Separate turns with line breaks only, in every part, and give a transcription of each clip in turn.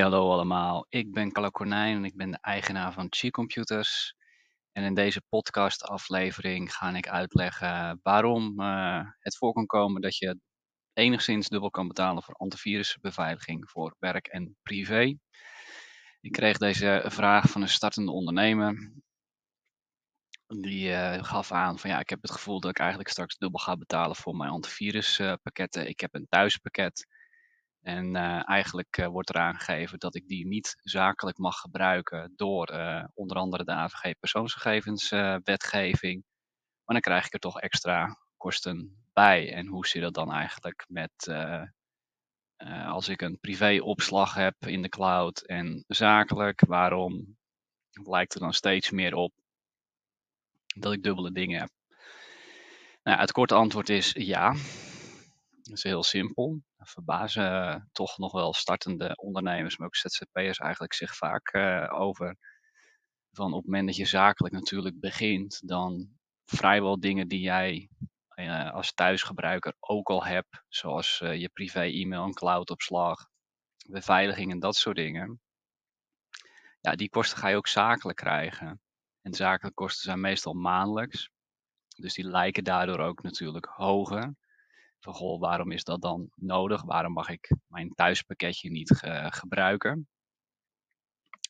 hallo allemaal. Ik ben Carlo Cornijn en ik ben de eigenaar van Chi Computers. En in deze podcast-aflevering ga ik uitleggen waarom uh, het voor kan komen dat je enigszins dubbel kan betalen voor antivirusbeveiliging voor werk en privé. Ik kreeg deze vraag van een startende ondernemer. Die uh, gaf aan van ja, ik heb het gevoel dat ik eigenlijk straks dubbel ga betalen voor mijn antiviruspakketten. ik heb een thuispakket. En uh, eigenlijk uh, wordt er aangegeven dat ik die niet zakelijk mag gebruiken door uh, onder andere de AVG persoonsgegevenswetgeving. maar dan krijg ik er toch extra kosten bij. En hoe zit dat dan eigenlijk met als ik een privéopslag heb in de cloud en zakelijk? Waarom lijkt er dan steeds meer op dat ik dubbele dingen heb? Nou, het korte antwoord is ja. Dat is heel simpel. Verbazen toch nog wel startende ondernemers, maar ook ZZP'ers eigenlijk zich vaak uh, over. Van op het moment dat je zakelijk natuurlijk begint, dan vrijwel dingen die jij uh, als thuisgebruiker ook al hebt, zoals je privé-e-mail en cloudopslag, beveiliging en dat soort dingen. Ja, die kosten ga je ook zakelijk krijgen. En zakelijke kosten zijn meestal maandelijks. Dus die lijken daardoor ook natuurlijk hoger van goh, waarom is dat dan nodig? Waarom mag ik mijn thuispakketje niet gebruiken?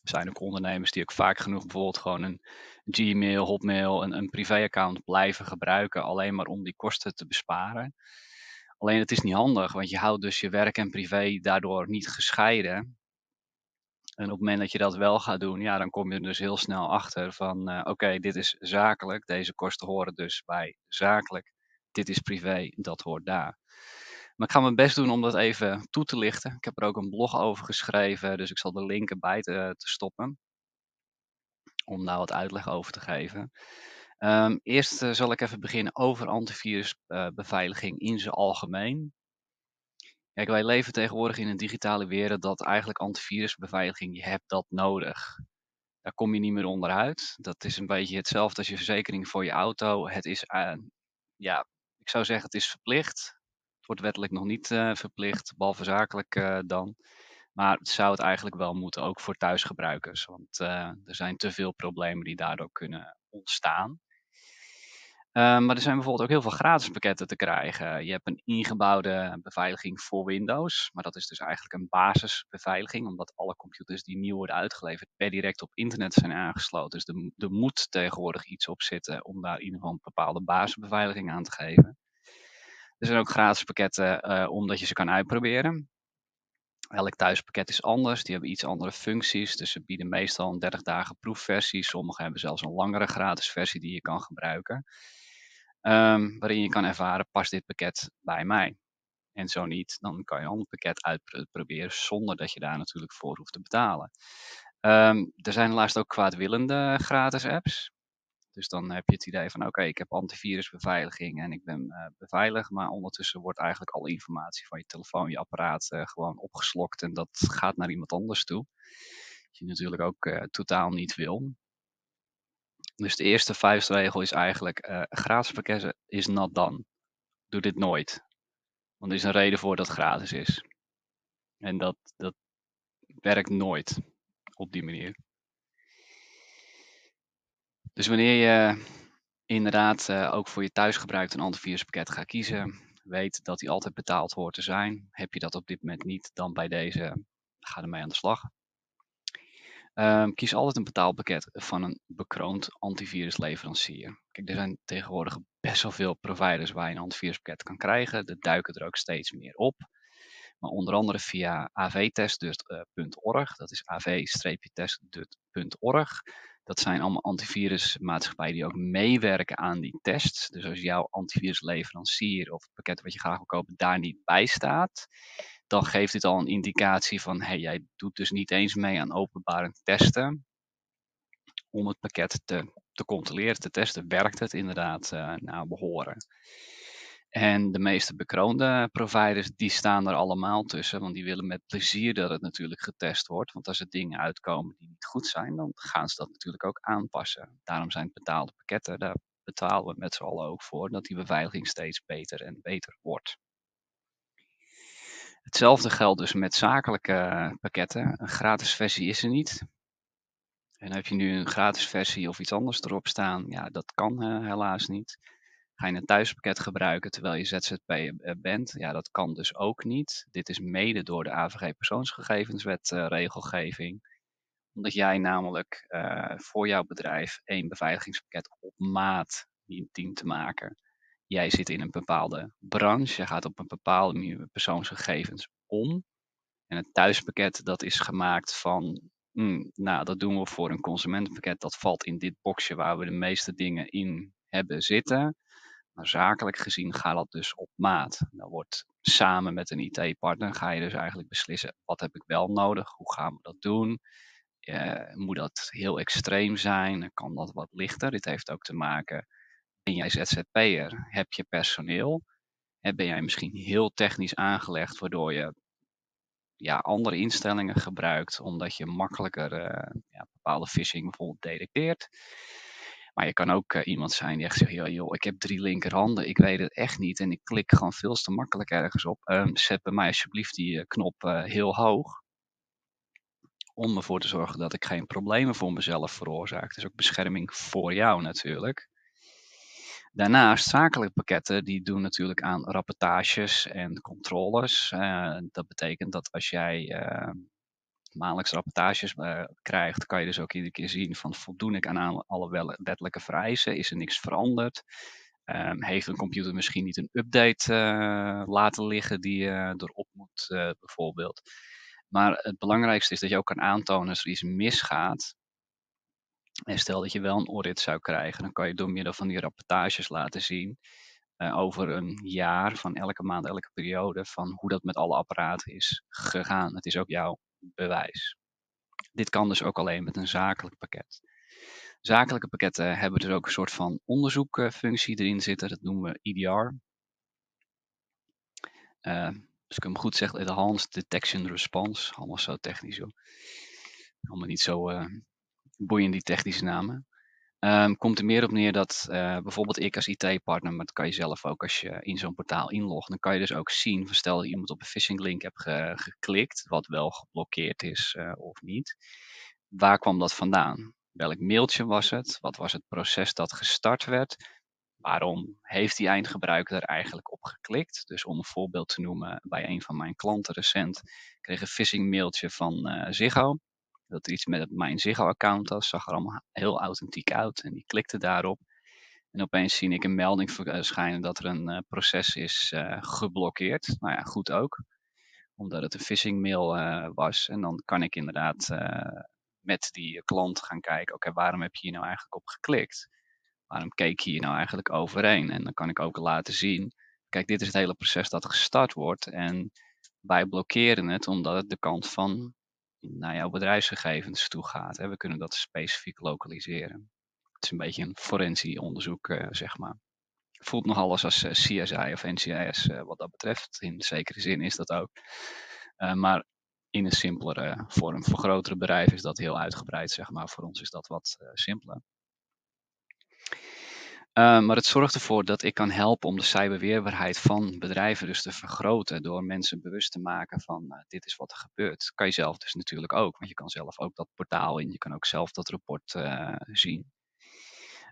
Er zijn ook ondernemers die ook vaak genoeg bijvoorbeeld gewoon een Gmail, Hotmail, een, een privéaccount blijven gebruiken, alleen maar om die kosten te besparen. Alleen het is niet handig, want je houdt dus je werk en privé daardoor niet gescheiden. En op het moment dat je dat wel gaat doen, ja, dan kom je er dus heel snel achter van uh, oké, dit is zakelijk, deze kosten horen dus bij zakelijk dit is privé, dat hoort daar. Maar ik ga mijn best doen om dat even toe te lichten. Ik heb er ook een blog over geschreven, dus ik zal de link erbij te, te stoppen. Om daar wat uitleg over te geven. Um, eerst uh, zal ik even beginnen over antivirusbeveiliging uh, in zijn algemeen. Kijk, wij leven tegenwoordig in een digitale wereld dat eigenlijk antivirusbeveiliging, je hebt dat nodig. Daar kom je niet meer onderuit. Dat is een beetje hetzelfde als je verzekering voor je auto. Het is, uh, ja, ik zou zeggen, het is verplicht. Het wordt wettelijk nog niet uh, verplicht, behalve zakelijk uh, dan. Maar het zou het eigenlijk wel moeten, ook voor thuisgebruikers. Want uh, er zijn te veel problemen die daardoor kunnen ontstaan. Maar er zijn bijvoorbeeld ook heel veel gratis pakketten te krijgen. Je hebt een ingebouwde beveiliging voor Windows. Maar dat is dus eigenlijk een basisbeveiliging. Omdat alle computers die nieuw worden uitgeleverd per direct op internet zijn aangesloten. Dus er, moet tegenwoordig iets op zitten om daar in ieder geval een bepaalde basisbeveiliging aan te geven. Er zijn ook gratis pakketten uh, omdat je ze kan uitproberen. Elk thuispakket is anders, die hebben iets andere functies. Dus ze bieden meestal een 30 dagen proefversie. Sommige hebben zelfs een langere gratis versie die je kan gebruiken. Um, waarin je kan ervaren, past dit pakket bij mij? En zo niet, dan kan je een ander pakket uitproberen zonder dat je daar natuurlijk voor hoeft te betalen. Um, er zijn helaas ook kwaadwillende gratis apps. Dus dan heb je het idee van oké, ik heb antivirusbeveiliging en ik ben uh, beveiligd. Maar ondertussen wordt eigenlijk alle informatie van je telefoon, je apparaat uh, gewoon opgeslokt en dat gaat naar iemand anders toe. Die je natuurlijk ook uh, totaal niet wil. Dus de eerste vuistregel is eigenlijk gratis pakketten is not done. Doe dit nooit. Want er is een reden voor dat het gratis is. En dat, dat werkt nooit op die manier. Dus wanneer je inderdaad uh, ook voor je thuisgebruik een antiviruspakket gaat kiezen, weet dat die altijd betaald hoort te zijn. Heb je dat op dit moment niet, dan bij deze ga ermee aan de slag. Um, kies altijd een betaalpakket van een bekroond antivirusleverancier. Kijk, er zijn tegenwoordig best wel veel providers waar je een antiviruspakket kan krijgen. Er duiken er ook steeds meer op. Maar onder andere via avtest.org, dat is av-test.org. Dat zijn allemaal antivirusmaatschappijen die ook meewerken aan die tests. Dus als jouw antivirusleverancier of het pakket wat je graag wil kopen daar niet bij staat, dan geeft dit al een indicatie van hey, jij doet dus niet eens mee aan openbare testen om het pakket te, te controleren, te testen. Werkt het inderdaad uh, naar behoren? En de meeste bekroonde providers, die staan er allemaal tussen, want die willen met plezier dat het natuurlijk getest wordt. Want als er dingen uitkomen die niet goed zijn, dan gaan ze dat natuurlijk ook aanpassen. Daarom zijn betaalde pakketten, daar betalen we met z'n allen ook voor, dat die beveiliging steeds beter en beter wordt. Hetzelfde geldt dus met zakelijke pakketten. Een gratis versie is er niet. En heb je nu een gratis versie of iets anders erop staan, ja, dat kan uh, helaas niet. Ga je een thuispakket gebruiken terwijl je ZZP eh, bent? Ja, dat kan dus ook niet. Dit is mede door de AVG persoonsgegevenswet uh, regelgeving. Omdat jij namelijk voor jouw bedrijf een beveiligingspakket op maat dient te maken. Jij zit in een bepaalde branche, je gaat op een bepaalde manier persoonsgegevens om. En het thuispakket dat is gemaakt van, hmm, nou dat doen we voor een consumentenpakket, dat valt in dit boxje waar we de meeste dingen in hebben zitten. Maar zakelijk gezien gaat dat dus op maat. Dan wordt samen met een IT-partner ga je dus eigenlijk beslissen wat heb ik wel nodig, hoe gaan we dat doen. Uh, moet dat heel extreem zijn? Kan dat wat lichter? Dit heeft ook te maken, ben jij ZZP'er? Heb je personeel? Ben jij misschien heel technisch aangelegd, waardoor je ja, andere instellingen gebruikt, omdat je makkelijker uh, ja, bepaalde phishing bijvoorbeeld detecteert. Maar je kan ook uh, iemand zijn die echt zegt, joh, joh, ik heb drie linkerhanden, ik weet het echt niet en ik klik gewoon veel te makkelijk ergens op. Um, zet bij mij alsjeblieft die uh, knop heel hoog. Om ervoor te zorgen dat ik geen problemen voor mezelf veroorzaak. Is ook bescherming voor jou natuurlijk. Daarnaast zakelijke pakketten die doen natuurlijk aan rapportages en controles. dat betekent dat als jij ehm, maandelijks rapportages uh, krijgt, kan je dus ook iedere keer zien van voldoen ik aan alle wettelijke vereisen, is er niks veranderd. Um, heeft een computer misschien niet een update uh, laten liggen die uh, erop moet bijvoorbeeld. Maar het belangrijkste is dat je ook kan aantonen als er iets misgaat. En stel dat je wel een audit zou krijgen, dan kan je door middel van die rapportages laten zien over een jaar, van elke maand, elke periode, van hoe dat met alle apparaten is gegaan. Het is ook jouw bewijs. Dit kan dus ook alleen met een zakelijk pakket. Zakelijke pakketten hebben dus ook een soort van onderzoekfunctie erin zitten. Dat noemen we EDR. Uh, als ik hem goed zeg, Enhanced Detection Response. Allemaal zo technisch hoor. Allemaal niet zo uh, boeiend die technische namen. Um, komt er meer op neer dat uh, bijvoorbeeld ik als IT-partner, maar dat kan je zelf ook als je in zo'n portaal inlogt, dan kan je dus ook zien, stel dat iemand op een phishing link hebt ge geklikt, wat wel geblokkeerd is uh, of niet. Waar kwam dat vandaan? Welk mailtje was het? Wat was het proces dat gestart werd? Waarom heeft die eindgebruiker er eigenlijk op geklikt? Dus om een voorbeeld te noemen, bij een van mijn klanten recent kreeg een phishing mailtje van uh, Ziggo dat er iets met mijn Ziggo-account was. Zag er allemaal heel authentiek uit en die klikte daarop. En opeens zie ik een melding verschijnen dat er een uh, proces is uh, geblokkeerd. Nou ja, goed ook. Omdat het een phishing mail was. En dan kan ik inderdaad met die klant gaan kijken. Oké, waarom heb je hier nou eigenlijk op geklikt? Waarom keek je hier nou eigenlijk overheen? En dan kan ik ook laten zien. Kijk, dit is het hele proces dat gestart wordt. En wij blokkeren het omdat het de kant van naar jouw bedrijfsgegevens toe gaat. Hè. We kunnen dat specifiek lokaliseren. Het is een beetje een forensie onderzoek, uh, zeg maar. Voelt nog alles als eh, CSI of NCIS eh, wat dat betreft. In zekere zin is dat ook. maar in een simpelere vorm. Voor grotere bedrijven is dat heel uitgebreid, zeg maar. Voor ons is dat wat simpeler. Uh, maar het zorgt ervoor dat ik kan helpen om de cyberweerbaarheid van bedrijven dus te vergroten. Door mensen bewust te maken van uh, dit is wat er gebeurt. Kan je zelf dus natuurlijk ook, want je kan zelf ook dat portaal in. Je kan ook zelf dat rapport uh, zien.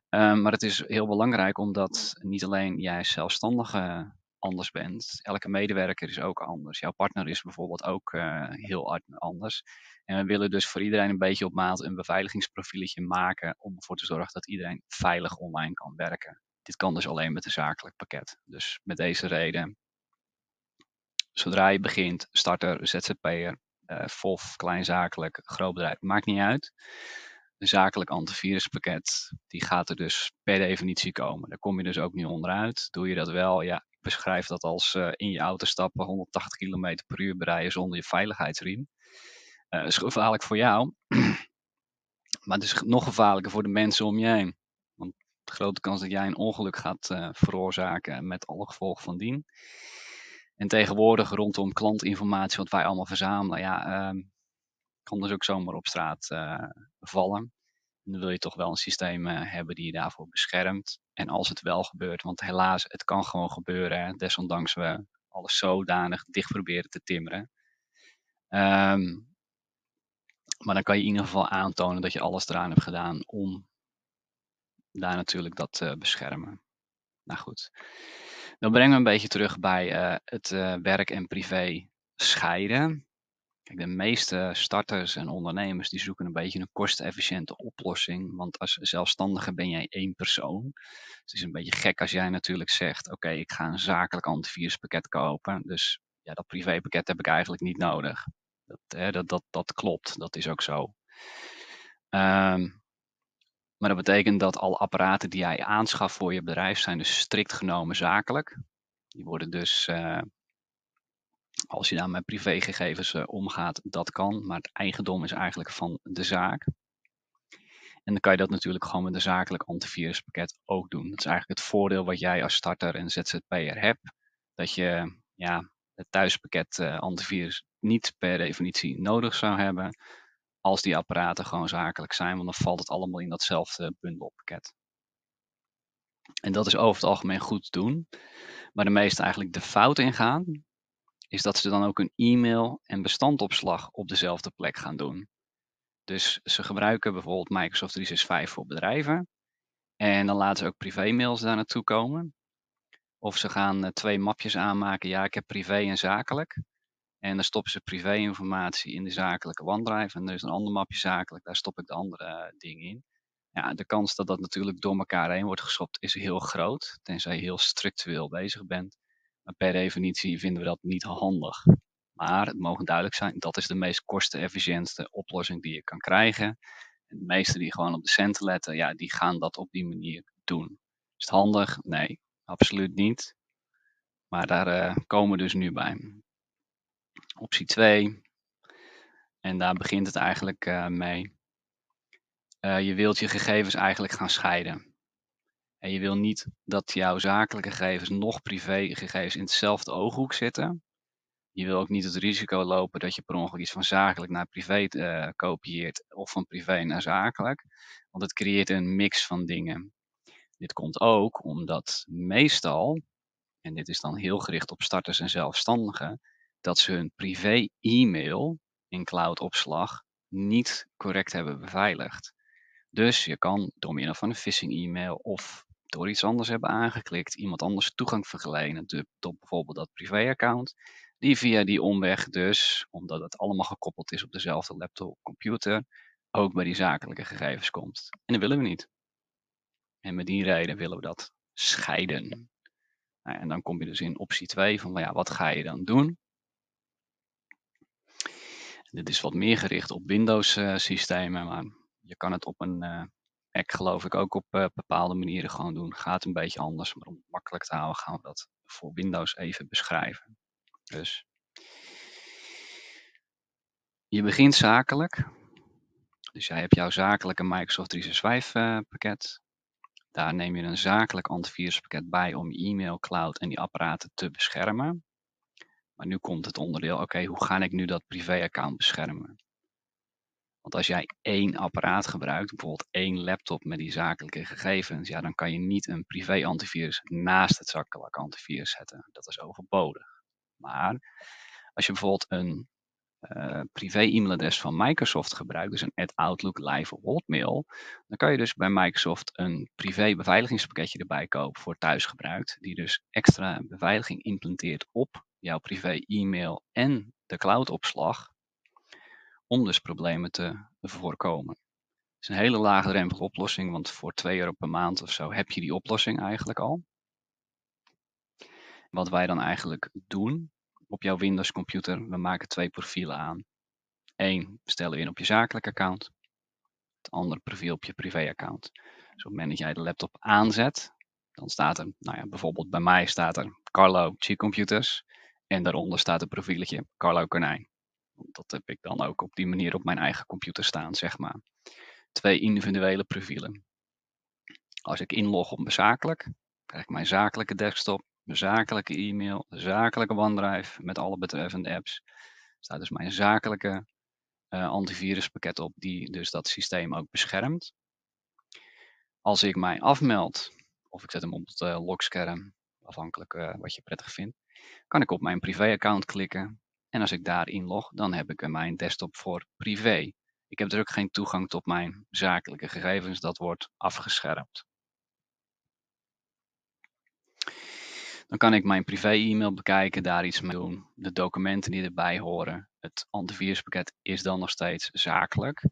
Ehm, maar het is heel belangrijk omdat niet alleen jij zelfstandige anders bent. Elke medewerker is ook anders. Jouw partner is bijvoorbeeld ook uh, heel anders. En we willen dus voor iedereen een beetje op maat een beveiligingsprofieletje maken om ervoor te zorgen dat iedereen veilig online kan werken. Dit kan dus alleen met een zakelijk pakket. Dus met deze reden, zodra je begint, starter, ZZP'er, uh, FOF, kleinzakelijk, groot bedrijf, maakt niet uit. Een zakelijk antiviruspakket, die gaat er dus per definitie komen. Daar kom je dus ook niet onderuit. Doe je dat wel, ja, beschrijf dat als uh, in je auto stappen, 180 km per uur bereiden zonder je veiligheidsriem. Uh, is gevaarlijk voor jou, maar het is nog gevaarlijker voor de mensen om je heen. Want de grote kans dat jij een ongeluk gaat uh, veroorzaken met alle gevolgen van dien. En tegenwoordig rondom klantinformatie, wat wij allemaal verzamelen, ja, uh, kan dus ook zomaar op straat vallen dan wil je toch wel een systeem hebben die je daarvoor beschermt. En als het wel gebeurt, want helaas, het kan gewoon gebeuren. Desondanks we alles zodanig dicht proberen te timmeren. Ehm, maar dan kan je in ieder geval aantonen dat je alles eraan hebt gedaan om daar natuurlijk dat te beschermen. Nou goed, dan brengen we een beetje terug bij uh, het uh, werk en privé scheiden. De meeste starters en ondernemers die zoeken een beetje een kostenefficiënte oplossing. Want als zelfstandige ben jij één persoon. het is een beetje gek als jij natuurlijk zegt: Oké, ik ga een zakelijk antiviruspakket kopen. Dus ja, dat privépakket heb ik eigenlijk niet nodig. Dat, hè, dat, dat, dat klopt, dat is ook zo. Um, maar dat betekent dat alle apparaten die jij aanschaft voor je bedrijf zijn dus strikt genomen zakelijk. Die worden dus, uh, als je daar met privégegevens uh, omgaat, dat kan. Maar het eigendom is eigenlijk van de zaak. En dan kan je dat natuurlijk gewoon met een zakelijk antiviruspakket ook doen. Dat is eigenlijk het voordeel wat jij als starter en ZZP'er hebt. Dat je ja, het thuispakket uh, antivirus niet per definitie nodig zou hebben als die apparaten gewoon zakelijk zijn, want dan valt het allemaal in datzelfde bundelpakket. En dat is over het algemeen goed te doen. Maar de meesten eigenlijk de fout ingaan, is dat ze dan ook een e-mail en bestandopslag op dezelfde plek gaan doen. Dus ze gebruiken bijvoorbeeld Microsoft 365 voor bedrijven. En dan laten ze ook privé-mails daar naartoe komen. Of ze gaan eh, twee mapjes aanmaken. Ja, ik heb privé en zakelijk. En dan stoppen ze privé-informatie in de zakelijke OneDrive. En er is een ander mapje zakelijk, daar stop ik de andere uh, dingen in. Ja, de kans dat dat natuurlijk door elkaar heen wordt geschopt is heel groot. Tenzij je heel structureel bezig bent. Per definitie vinden we dat niet handig. Maar het mogen duidelijk zijn, dat is de meest kostenefficiëntste oplossing die je kan krijgen. En de meesten die gewoon op de centen letten, ja, die gaan dat op die manier doen. Is het handig? Nee, absoluut niet. Maar daar uh, komen we dus nu bij optie 2. En daar begint het eigenlijk uh, mee. Uh, je wilt je gegevens eigenlijk gaan scheiden. En je wil niet dat jouw zakelijke gegevens nog privégegevens in hetzelfde ooghoek zitten. Je wil ook niet het risico lopen dat je per ongeluk iets van zakelijk naar privé uh, kopieert of van privé naar zakelijk. Want het creëert een mix van dingen. Dit komt ook omdat meestal, en dit is dan heel gericht op starters en zelfstandigen, dat ze hun privé-e-mail in cloud-opslag niet correct hebben beveiligd. Dus je kan door middel van een phishing-e-mail of door iets anders hebben aangeklikt, iemand anders toegang verlenen tot bijvoorbeeld dat privé-account, die via die omweg dus, omdat het allemaal gekoppeld is op dezelfde laptop, computer, ook bij die zakelijke gegevens komt. En dat willen we niet. En met die reden willen we dat scheiden. Nou, en dan kom je dus in optie 2 van, ja, wat ga je dan doen? Dit is wat meer gericht op Windows uh, systemen, maar je kan het op een geloof ik ook op uh, bepaalde manieren gewoon doen. Gaat een beetje anders, maar om het makkelijk te houden gaan we dat voor Windows even beschrijven. Dus je begint zakelijk. Dus jij hebt jouw zakelijke Microsoft 365 pakket. Daar neem je een zakelijk antiviruspakket bij om je e-mail, cloud en die apparaten te beschermen. Maar nu komt het onderdeel, oké, hoe ga ik nu dat privé-account beschermen? Want als jij één apparaat gebruikt, bijvoorbeeld één laptop met die zakelijke gegevens, ja, dan kan je niet een privé-antivirus naast het zakelijke antivirus zetten. Dat is overbodig. Maar als je bijvoorbeeld een uh, privé-e-mailadres van Microsoft gebruikt, dus een Outlook Live of Hotmail, dan kan je dus bij Microsoft een privé beveiligingspakketje erbij kopen voor thuisgebruik, die dus extra beveiliging implementeert op jouw privé e-mail en de cloudopslag, om dus problemen te voorkomen. Het is een hele laagdrempelige oplossing, want voor 2 euro per maand of zo heb je die oplossing eigenlijk al. Wat wij dan eigenlijk doen op jouw Windows computer, we maken twee profielen aan. Eén stellen we in op je zakelijk account, het andere profiel op je privé account. Dus op het moment dat jij de laptop aanzet, dan staat er, nou ja, bijvoorbeeld bij mij staat er Carlo G Computers. En daaronder staat een profieletje Carlo Konijn. Dat heb ik dan ook op die manier op mijn eigen computer staan, zeg maar. Twee individuele profielen. Als ik inlog op mijn zakelijk, krijg ik mijn zakelijke desktop, mijn zakelijke e-mail, de zakelijke OneDrive met alle betreffende apps. Er staat dus mijn zakelijke uh, antiviruspakket op, die dus dat systeem ook beschermt. Als ik mij afmeld, of ik zet hem op het uh, logscherm, afhankelijk uh, wat je prettig vindt, kan ik op mijn privé-account klikken. En als ik daar inlog, dan heb ik mijn desktop voor privé. Ik heb dus ook geen toegang tot mijn zakelijke gegevens. Dat wordt afgeschermd. Dan kan ik mijn privé-e-mail bekijken, daar iets mee doen. De documenten die erbij horen. Het antiviruspakket is dan nog steeds zakelijk.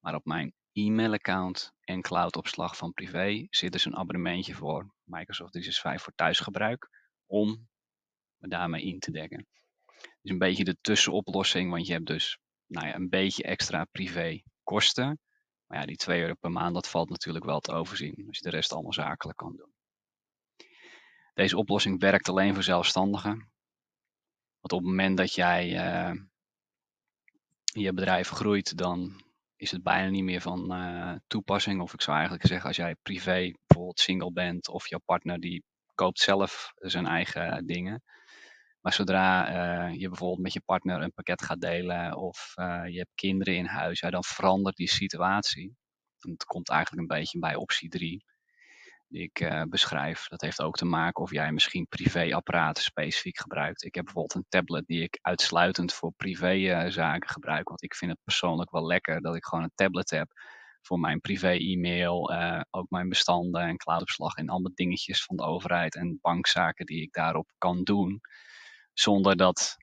Maar op mijn e-mailaccount en cloudopslag van privé zit dus een abonnementje voor Microsoft 365 voor thuisgebruik. Om me daarmee in te dekken. Is een beetje de tussenoplossing, want je hebt dus nou ja, een beetje extra privé kosten. Maar ja, die 2 euro per maand, dat valt natuurlijk wel te overzien als je de rest allemaal zakelijk kan doen. Deze oplossing werkt alleen voor zelfstandigen. Want op het moment dat jij uh, je bedrijf groeit, dan is het bijna niet meer van uh, toepassing. Of ik zou eigenlijk zeggen, als jij privé bijvoorbeeld single bent of jouw partner die koopt zelf zijn eigen dingen. Maar zodra uh, je bijvoorbeeld met je partner een pakket gaat delen of je hebt kinderen in huis, ja, dan verandert die situatie. En komt eigenlijk een beetje bij optie 3 die ik uh, beschrijf. Dat heeft ook te maken of jij misschien privéapparaten specifiek gebruikt. Ik heb bijvoorbeeld een tablet die ik uitsluitend voor privézaken gebruik. Want ik vind het persoonlijk wel lekker dat ik gewoon een tablet heb voor mijn privé-e-mail, ook mijn bestanden en cloudopslag en allemaal dingetjes van de overheid en bankzaken die ik daarop kan doen. Zonder dat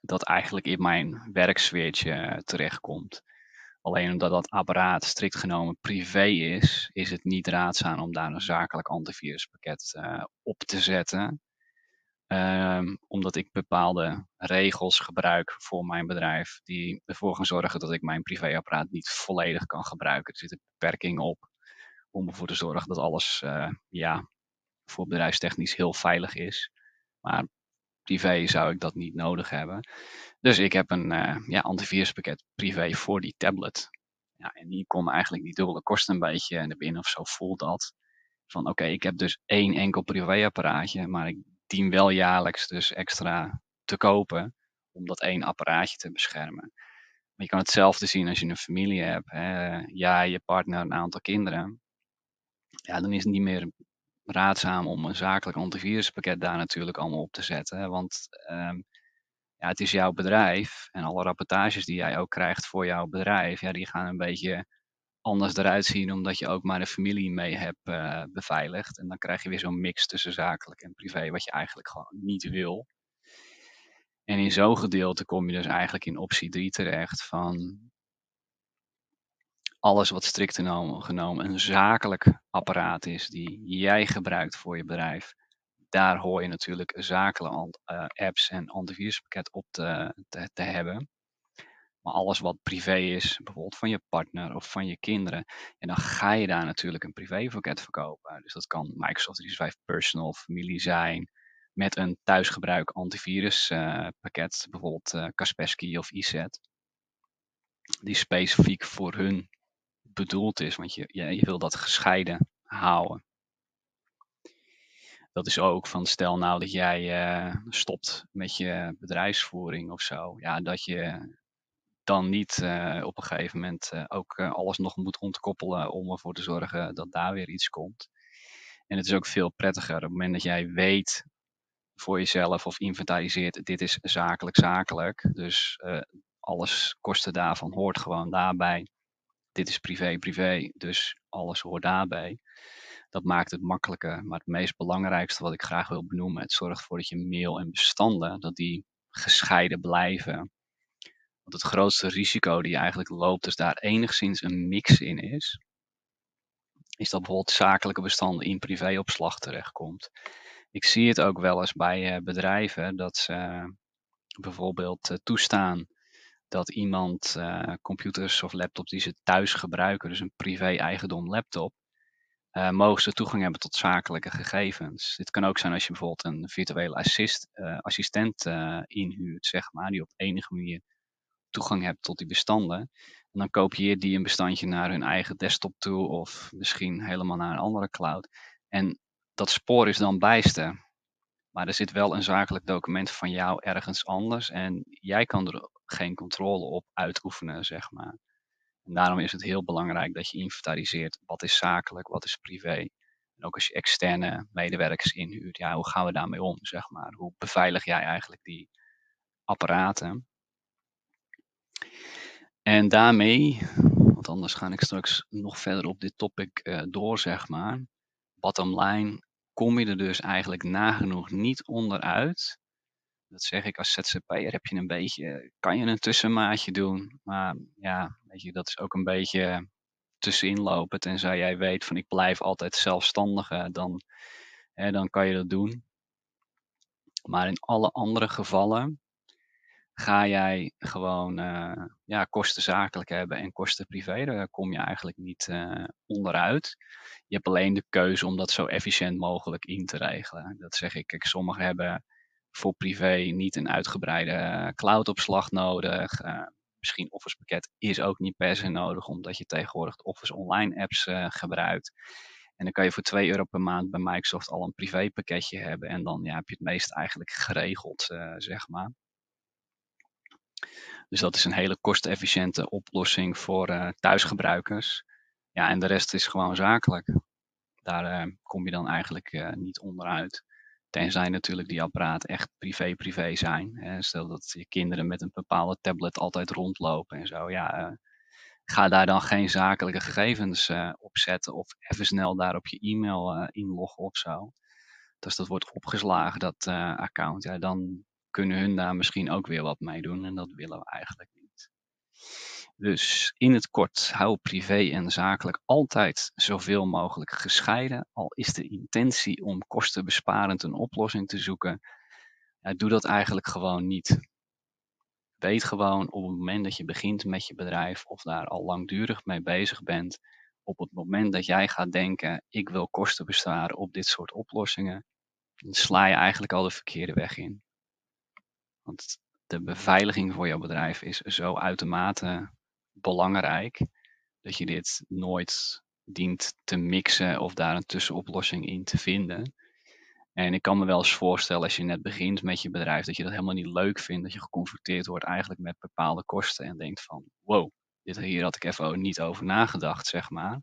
dat eigenlijk in mijn werksfeertje terechtkomt. Alleen omdat dat apparaat strikt genomen privé is, is het niet raadzaam om daar een zakelijk antiviruspakket uh, op te zetten. Um, omdat ik bepaalde regels gebruik voor mijn bedrijf die ervoor gaan zorgen dat ik mijn privéapparaat niet volledig kan gebruiken. Er zitten beperkingen op om ervoor te zorgen dat alles uh, ja, voor bedrijfstechnisch heel veilig is. Maar privé zou ik dat niet nodig hebben. Dus ik heb een uh, ja, antiviruspakket privé voor die tablet. Ja, en die komen eigenlijk die dubbele kosten een beetje naar binnen of zo voelt dat. Van oké, ik heb dus één enkel privéapparaatje, maar ik dien wel jaarlijks dus extra te kopen om dat één apparaatje te beschermen. Maar je kan hetzelfde zien als je een familie hebt. Hè. Jij, je partner, een aantal kinderen. Ja, dan is het niet meer raadzaam om een zakelijk antiviruspakket daar natuurlijk allemaal op te zetten. Want um, ja, het is jouw bedrijf en alle rapportages die jij ook krijgt voor jouw bedrijf, ja, die gaan een beetje anders eruit zien omdat je ook maar de familie mee hebt uh, beveiligd. En dan krijg je weer zo'n mix tussen zakelijk en privé, wat je eigenlijk gewoon niet wil. En in zo'n gedeelte kom je dus eigenlijk in optie 3 terecht van alles wat strikt genomen een zakelijk apparaat is die jij gebruikt voor je bedrijf, daar hoor je natuurlijk zakelijke uh, apps en antiviruspakket op te, te, te, hebben. Maar alles wat privé is, bijvoorbeeld van je partner of van je kinderen, en dan ga je daar natuurlijk een privépakket verkopen. Dus dat kan Microsoft 365 Personal, familie zijn, met een thuisgebruik antiviruspakket, uh, bijvoorbeeld uh, Kaspersky of ESET, die specifiek voor hun bedoeld is, want je, je, wil dat gescheiden houden. Dat is ook van stel nou dat jij uh, stopt met je bedrijfsvoering of zo, ja, dat je dan niet uh, op een gegeven moment uh, ook alles nog moet ontkoppelen om ervoor te zorgen dat daar weer iets komt. En het is ook veel prettiger op het moment dat jij weet voor jezelf of inventariseert, dit is zakelijk zakelijk. Dus alles kosten daarvan hoort gewoon daarbij dit is privé, privé, dus alles hoort daarbij. Dat maakt het makkelijker. Maar het meest belangrijkste wat ik graag wil benoemen, het zorgt ervoor dat je mail en bestanden, dat die gescheiden blijven. Want het grootste risico die je eigenlijk loopt, als daar enigszins een mix in is, is dat bijvoorbeeld zakelijke bestanden in privéopslag terechtkomt. Ik zie het ook wel eens bij eh, bedrijven dat ze bijvoorbeeld eh, toestaan dat iemand uh, computers of laptops die ze thuis gebruiken, dus een privé-eigendom laptop, uh, mogen ze toegang hebben tot zakelijke gegevens. Dit kan ook zijn als je bijvoorbeeld een virtuele assist, uh, assistent inhuurt, zeg maar, die op enige manier toegang hebt tot die bestanden. En dan kopieert die een bestandje naar hun eigen desktop toe of misschien helemaal naar een andere cloud. En dat spoor is dan bijster. Maar er zit wel een zakelijk document van jou ergens anders en jij kan er geen controle op uitoefenen, zeg maar. Daarom is het heel belangrijk dat je inventariseert wat is zakelijk, wat is privé. En ook als je externe medewerkers inhuurt, ja, hoe gaan we daarmee om, zeg maar? Hoe beveilig jij eigenlijk die apparaten? En daarmee, want anders ga ik straks nog verder op dit topic uh, door, zeg maar. Bottom line, kom je er dus eigenlijk nagenoeg niet onderuit. Dat zeg ik als ZZP'er heb je een beetje, kan je een tussenmaatje doen. Maar ja, weet je, dat is ook een beetje tussenin lopen. Tenzij jij weet van ik blijf altijd zelfstandige, dan, hè, dan kan je dat doen. Maar in alle andere gevallen ga jij gewoon uh, ja, kosten zakelijk hebben en kosten privé. Daar kom je eigenlijk niet uh, onderuit. Je hebt alleen de keuze om dat zo efficiënt mogelijk in te regelen. Dat zeg ik. Sommigen hebben voor privé niet een uitgebreide cloudopslag nodig. Uh, misschien Office pakket is ook niet per se nodig, omdat je tegenwoordig Office online apps gebruikt. En dan kan je voor 2 euro per maand bij Microsoft al een privé pakketje hebben. En dan ja, heb je het meest eigenlijk geregeld, zeg maar. Dus dat is een hele kostenefficiënte oplossing voor uh, thuisgebruikers. Ja, en de rest is gewoon zakelijk. Daar uh, kom je dan eigenlijk uh, niet onderuit. Tenzij natuurlijk die apparaten echt privé-privé zijn. Hè. Stel dat je kinderen met een bepaalde tablet altijd rondlopen en zo. Ja, ga daar dan geen zakelijke gegevens op zetten. Of even snel daar op je e-mail inloggen of zo. Dus dat wordt opgeslagen, dat account. Ja, dan kunnen hun daar misschien ook weer wat mee doen en dat willen we eigenlijk niet. Dus in het kort, hou privé en zakelijk altijd zoveel mogelijk gescheiden. Al is de intentie om kostenbesparend een oplossing te zoeken, ja, doe dat eigenlijk gewoon niet. Weet gewoon op het moment dat je begint met je bedrijf of daar al langdurig mee bezig bent, op het moment dat jij gaat denken, ik wil kosten besparen op dit soort oplossingen, dan sla je eigenlijk al de verkeerde weg in. Want de beveiliging voor jouw bedrijf is zo uitermate belangrijk dat je dit nooit dient te mixen of daar een tussenoplossing in te vinden. En ik kan me wel eens voorstellen als je net begint met je bedrijf dat je dat helemaal niet leuk vindt, dat je geconfronteerd wordt eigenlijk met bepaalde kosten en denkt van wow, dit hier had ik even niet over nagedacht, zeg maar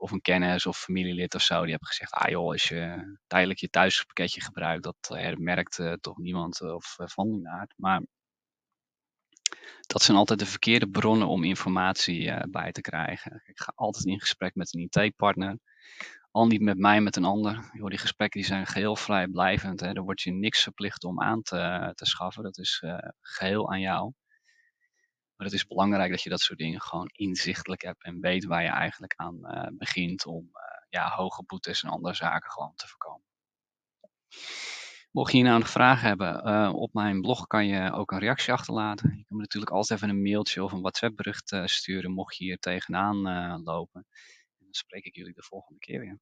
of een kennis of familielid of zo, die hebben gezegd, ah joh, als je tijdelijk je thuispakketje gebruikt, dat eh, merkt uh, toch niemand uh, of uh, van die. Maar dat zijn altijd de verkeerde bronnen om informatie bij te krijgen. Ik ga altijd in gesprek met een IT-partner, al niet met mij, met een ander. Joh, die gesprekken die zijn geheel vrijblijvend. Hè. Daar word je niks verplicht om aan te, te schaffen. Dat is geheel aan jou. Maar het is belangrijk dat je dat soort dingen gewoon inzichtelijk hebt en weet waar je eigenlijk aan uh, begint om uh, ja, hoge boetes en andere zaken gewoon te voorkomen. Mocht je hier nou nog vragen hebben, uh, op mijn blog kan je ook een reactie achterlaten. Je kan me natuurlijk altijd even een mailtje of een WhatsApp bericht sturen mocht je hier tegenaan lopen. En dan spreek ik jullie de volgende keer weer.